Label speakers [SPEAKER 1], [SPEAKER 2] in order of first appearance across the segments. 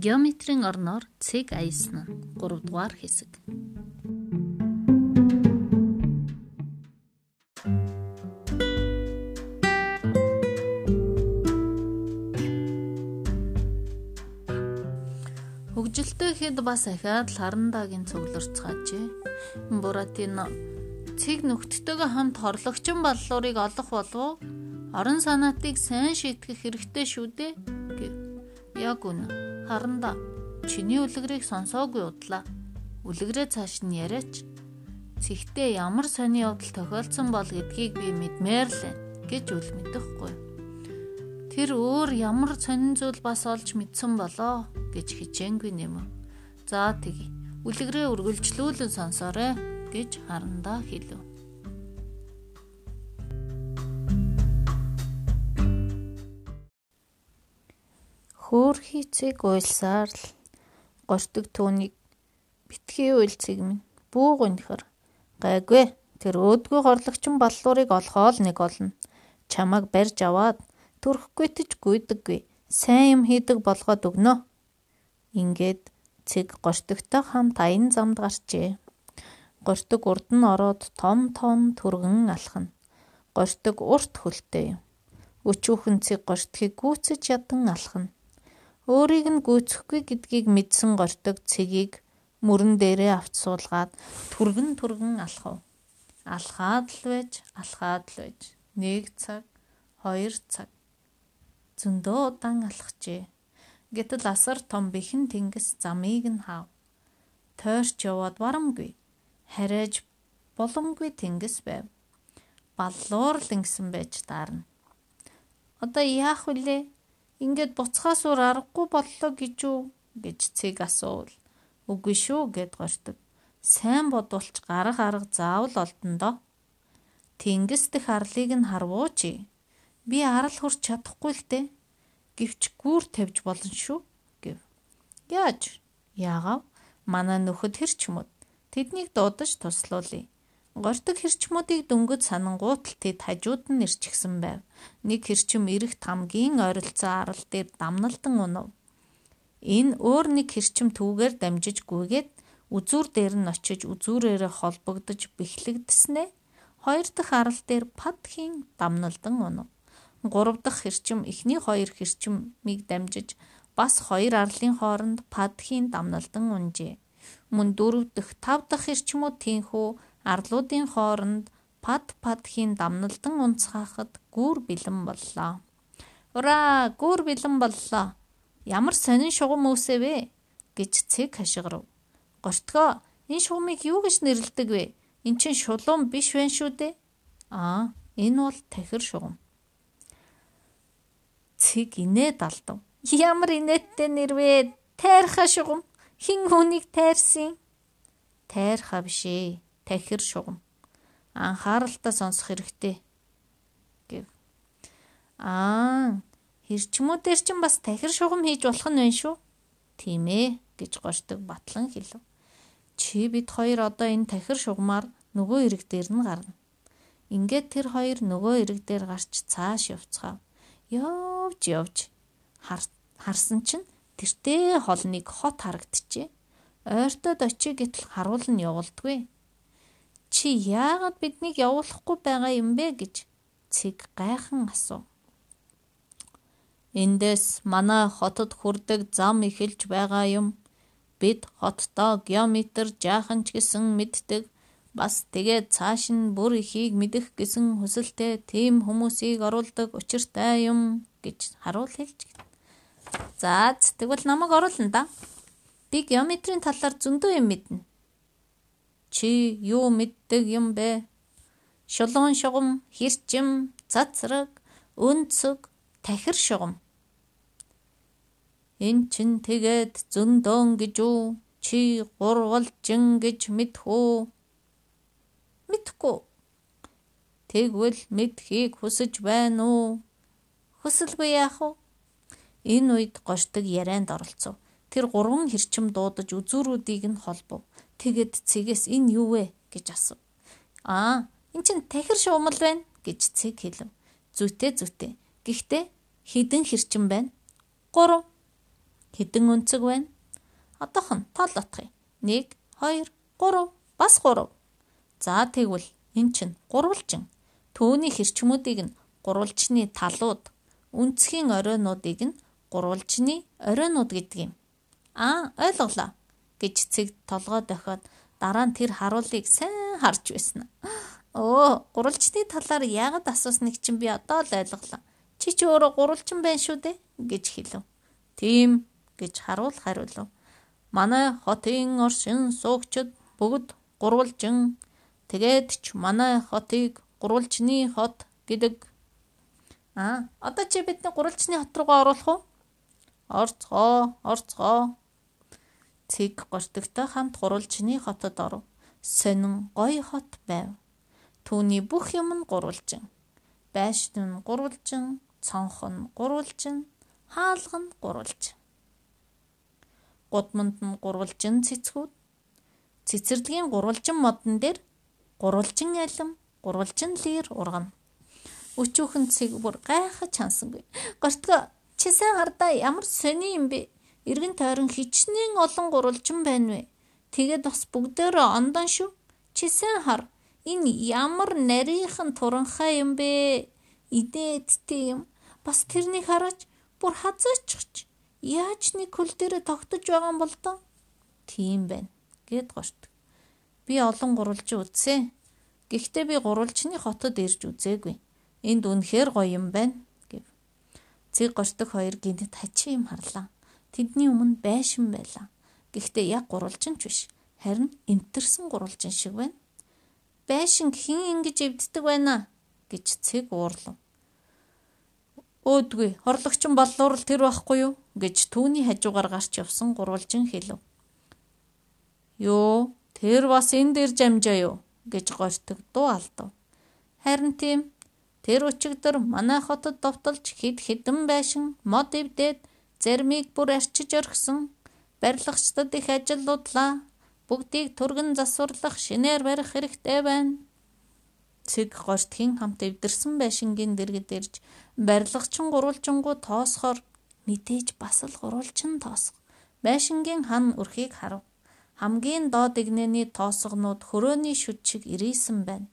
[SPEAKER 1] Геометрийн орноор цэг аясна 3 дугаар хэсэг. Хөгжилтэй хэд бас ахаад ларандагийн цугларцгаажээ. Буратино цэг нөхдөдтэйгээ хамт хорлогчин баллуурыг олох болов орон санаатыг сайн шийтгэх хэрэгтэй шүү дээ гэв. Яг үнэ Харанда чиний үлгэрийг сонсоогүй удлаа. Үлгэрээ цааш нь яриач. Цэгтээ ямар сони явдал тохиолдсон бол гэдгийг би мэдмээр л гэж үл мэдэхгүй. Тэр өөр ямар сонин зүйл бас олж мэдсэн болоо гэж хичээнгүй нэмв. За тэгье. Үлгэрээ үргэлжлүүлэн сонсоорой гэж харандаа хэлв.
[SPEAKER 2] Хөөхий цэг уйлсаар л гортог түүнийг битгий уйлцэг минь бүүг өнөхөр гайгүй тэр өөдгөө хорлогчин баллуурыг олохоо л нэг олно. Чамаг барьж аваад төрөхгүй ч гүйдэггүй. Сайн юм хийдэг болгоод өгнө. Ингээд цэг гортогтой хамт аян замд гарчээ. Гортог урд нь ороод том том түргэн алхана. Гортог урт хөлтэй юм. Өчүүхэн цэг гортгийг гүйцэж ядан алхана. Өөрийг нь гүйцэхгүй гэдгийг мэдсэн гортог цэгийг мөрөн дээрээ авч суулгаад түргэн түргэн алхав. Алхаад л байж, алхаад л байж. Нэг цаг, хоёр цаг. Зөндөө удаан алхажээ. Гэтэл асар том бэхэн тэнгис замыг нь хав. Тойрч яваад барамгүй. Хариж боломгүй тэнгис байв. Баллуур л ингэсэн байж таарна. Одоо яах вүлээ? Ингээд буцхаас өөр аргагүй боллоо гэж үү гэж цэг асуул. Үгүй шүү гэд гортог. Сайн бодволч гарах арга заавал олдно доо. Тэнгис дэх арлыг нь харвууч. Би арал хурч чадахгүй л дээ. Гэвч гүүр тавьж болно шүү гэв. Яаж? Яагав? Манай нөхөд хэрч мөд. Тэднийг дуудаж туслуулъя. Гортог хэрчмүүдийг дөнгөж санангуут л тэд хажууд нь ирчихсэн байв. Нэг хэрчим эрэх тамгийн ойролцоо арал дээр дамналдан унав. Энэ өөр нэг хэрчим түүгээр дамжиж гүйгээд үзүүр дээр нь очиж үзүүрээрээ холбогдож бэхлэгдэснэ. Хоёр дахь арал дээр падхийн дамналдан унав. Гурав дахь хэрчим эхний хоёр хэрчмийг дамжиж бас хоёр арлын хооронд падхийн дамналдан унжээ. Мөн дөрөв дэх тав дахь хэрчмүүд тийхүү арлуудын хооронд пад падхийн дамналдан унцгаахад гүүр бэлэн боллоо. Ура, гүүр бэлэн боллоо. Ямар сонин шугам үүсэв вэ? гэж цэг хашгирав. Гортгоо, энэ шугамыг юу гэж нэрлэдэг вэ? Эн чинь шулуун биш вэ шүү дээ. Аа, энэ бол тахир шугам. Цэг инээд алдав. Ямар инээдтэй нэр вэ? Тайрха шугам. Хин хүнийг тайрсан? Тайрха биш ээ тахир шугам. Анхааралтай сонсох хэрэгтэй гэв. Аа, хэрчмүүдээр чинь бас тахир шугам хийж болох нь байна шүү. Тийм ээ гэж гортог батлан хэлв. Чи бид хоёр одоо энэ тахир шугамаар нөгөө ирэг дээр нь гарна. Ингээд тэр хоёр нөгөө ирэг дээр гарч цааш явцгаав. Явж явж харсан чинь тэртээ холныг хот харагджээ. Ойртоод очие гэтэл харуул нь явуулдгүй. Чи яагаад биднийг явуулахгүй байгаа юм бэ гэж цэг гайхан асуув. Эндээс манай хотод хүрдэг зам эхэлж байгаа юм. Бид хоттоо геометр жаахан ч гэсэн мэддэг. Бас тэгээд цааш нь бүр ихийг мэдэх гэсэн хүсэлтэй тийм хүмүүсийг оруулдаг учиртай юм гэж харуул хэлж. За тэгвэл намайг оруулна да. Би геометрийн талаар зөндөө юм мэднэ. Чи юу мэддэг юм бэ? Шулуун шугам, хэрчим, цацраг, өнцөг, тахир шугам. Эн чин тэгээд зөндөөн гэж үү? Чи гурвалжин гэж мэдхүү? Мэдхгүй. Тэгвэл мэдхийг хүсэж байна уу? Хүсэлгүй яах вэ? Энэ үед гортог ярианд оролцов. Тэр гурван хэрчим дуудаж үзүүрүүдийг нь холбов. Тэгээд цэгээс энэ юу вэ гэж асуув. Аа, эн чин тахир шуумал байна гэж цэг хэлв. Зүйтэй зүйтэй. Гэхдээ хідэн хэрчэн байна. 3.
[SPEAKER 1] Хэдэн өнцөг байна? Одоохон тоолотхыг. 1 2 3 бас 3. За тэгвэл эн чинь гурвалжин. Төвний хэрчмүүдийг нь гурвалжны талууд, үнцгийн оройнуудыг нь гурвалжны оройнууд гэдэг юм. Аа, ойлголоо гэж цэг толгой дохиод дараа нь тэр харуулыг сайн харж байсан. Оо, гурвалжны талаар яагаад асуусныг чинь би одоо л ойлголоо. Чи ч өөрөө гурвалжин байна шүү дээ гэж хэлв. Тийм гэж харуул хариулв. Манай хотын оршин суугчид бүгд гурвалжин тэгээд ч манай хотыг гурвалжны хот гэдэг. Аа, одоо чи бидний гурвалжны хот руугаа оруулах уу? Орцгоо, орцгоо. Цэг гортогтой хамт гурвалжны хотод оров. Сонин гоё хот байв. Түүний бүх юм нь гурвалжин. Байшин нь гурвалжин, цонх нь гурвалжин, хаалга нь гурвалжин. Гудманд нь гурвалжин цэцгүүд, цэцэрлэгийн гурвалжин модон дээр гурвалжин алим, гурвалжин лир ургана. Өчүүхэн цэг бүр гайхаж хансангүй. Гортго чи сайн хардаа ямар сони юм бэ? Иргэн тойрон хичнээн олон гурвалжин байна вэ? Тэгээд бас бүгдээрээ ондон шүү. Чи сайн хар. Энэ ямар нарийнхан туранхай юм бэ? Идээдтэй юм. Бас тэрнийг хараач бүр хазаачихч. Яаж нэг хөл дээр тогтож байгаа юм бол доо? Тийм байна. Гэт гошт. Би олон гурвалжин үзсэн. Гэхдээ би гурвалжны хотод ирж үзээгүй. Энд үнэхээр гоё юм байна гэв. Цэг гортог хоёр гинт хачин юм харлаа. Тэдний өмнө байшин байлаа. Гэхдээ яг гурвалжин ч биш. Харин энтерсэн гурвалжин шиг байна. Байшин хэн ингэж эвддэг байна гэж цэг уурлав. Өөдгүй, хорлогчин боллуурал тэр байхгүй юу гэж түүний хажуугаар гарч явсан гурвалжин хэлв. Йоо, Тэр бас энэ дээр жамжаа юу гэж гортог дуу алдав. Харин тийм тэр өчигдөр манай хотод довтолж хэд хэдэн байшин мод ивдээд зармийг бүр арчиж орхисон барилгачдад их ажиллуудлаа. Бүгдийг түргэн засварлах шинээр барих хэрэгтэй байна. Цэг гортгийн хамт эвдэрсэн байшингийн дэргэд ирж барилгачин гурвалжингуу тоосхоор мэдээж бас л гурвалжин тоосго. Байшингийн хан өрхийг харав. Хамгийн доод игнэний тоосгонууд хөрөөний шүд шиг ирээсэн байна.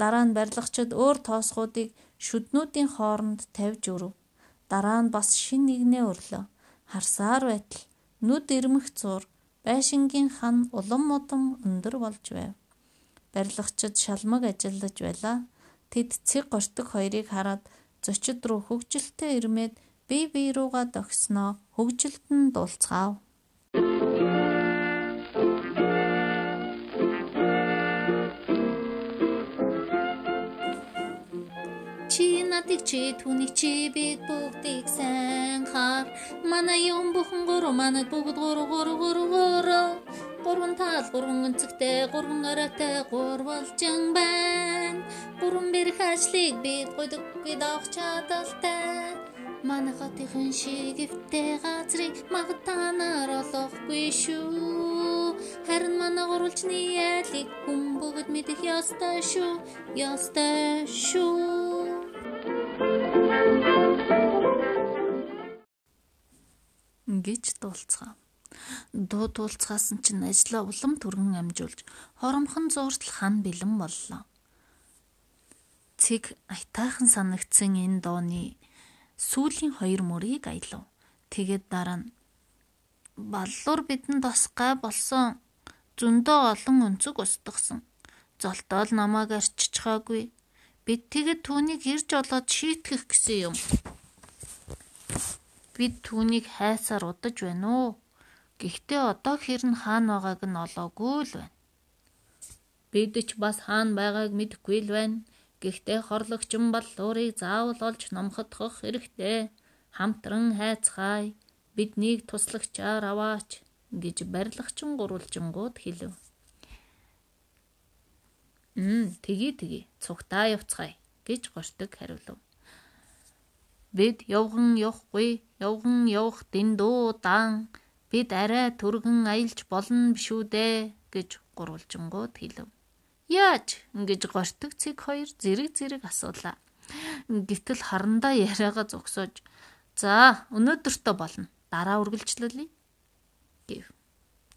[SPEAKER 1] Дараа нь барилгачид өөр тоосгуудыг шүднүүдийн хооронд тавьж өрөв. Дараа нь бас шин нэгнээ өрлөө. Харсаар байтал нүд ирмэх зур байшингийн хан улам модон өндөр болж байв. Барилгачид шалмаг ажиллаж байлаа. Тэд цэг гортог хоёрыг хараад зочид руу хөгжилтэй ирмээд бие бие руугаа догсноо хөгжилтэн дуулцгаав. надыг чи түүнийг чи бид бүгдийг сайн хар манай юм бүхэн гурав манад бүгд гурав гурав гурав гурав. Гурван тал гурван өнцгтэй гурван оройтой гурвалжин байна. Гурван бэрх ажлыг бид гойдоггүй давах чадaltaй манай хотын шигвтэй газрыг магтаанаар олохгүй шүү. Харин манай гурвалжны ялыг хүн бүгд мэдэх ёстой шүү ёстой шүү гэж дуулцгаа. Дуу дуулцгаасан чинь ажлаа улам түргэн амжуулж хоромхон зууртал хан бэлэн боллоо. Цэг аятайхан санагдсан энэ дооны сүүлийн хоёр мөрийг аялав. Тэгээд дараа нь баллуур бидэнд бас гай болсон зөндөө олон өнцөг устгасан. Золтоол намайг арччихаагүй. Бид тэгэд түүнийг ирж олоод шийтгэх гэсэн юм. Бид түүнийг хайсаар удаж байна уу? Гэхдээ одоо хэр нь хаана байгааг нь олоогүй л байна. Бид ч бас хаана байгааг мэдэхгүй л байна. Гэхдээ хорлогчин баллуурыг заавал олж номходох хэрэгтэй. Хамтран хайцгаая. Биднийг туслагчаар аваач гэж барилгачин гурвалжингууд хэлв. Мм, тгий тгий. Цугтаа явцгаая гэж гортог хариулв. Бид явган явахгүй, явган явах дэндүү дан бид арай түргэн аялж болно бишүү дээ гэж гурвалжингууд хэлв. Яаж ингэж гортог цэг хоёр зэрэг зэрэг асуулаа. Гэтэл харандаа яриагаа зогсоож "За, өнөөдөртөө болно. дараа үргэлжлүүлье гэв.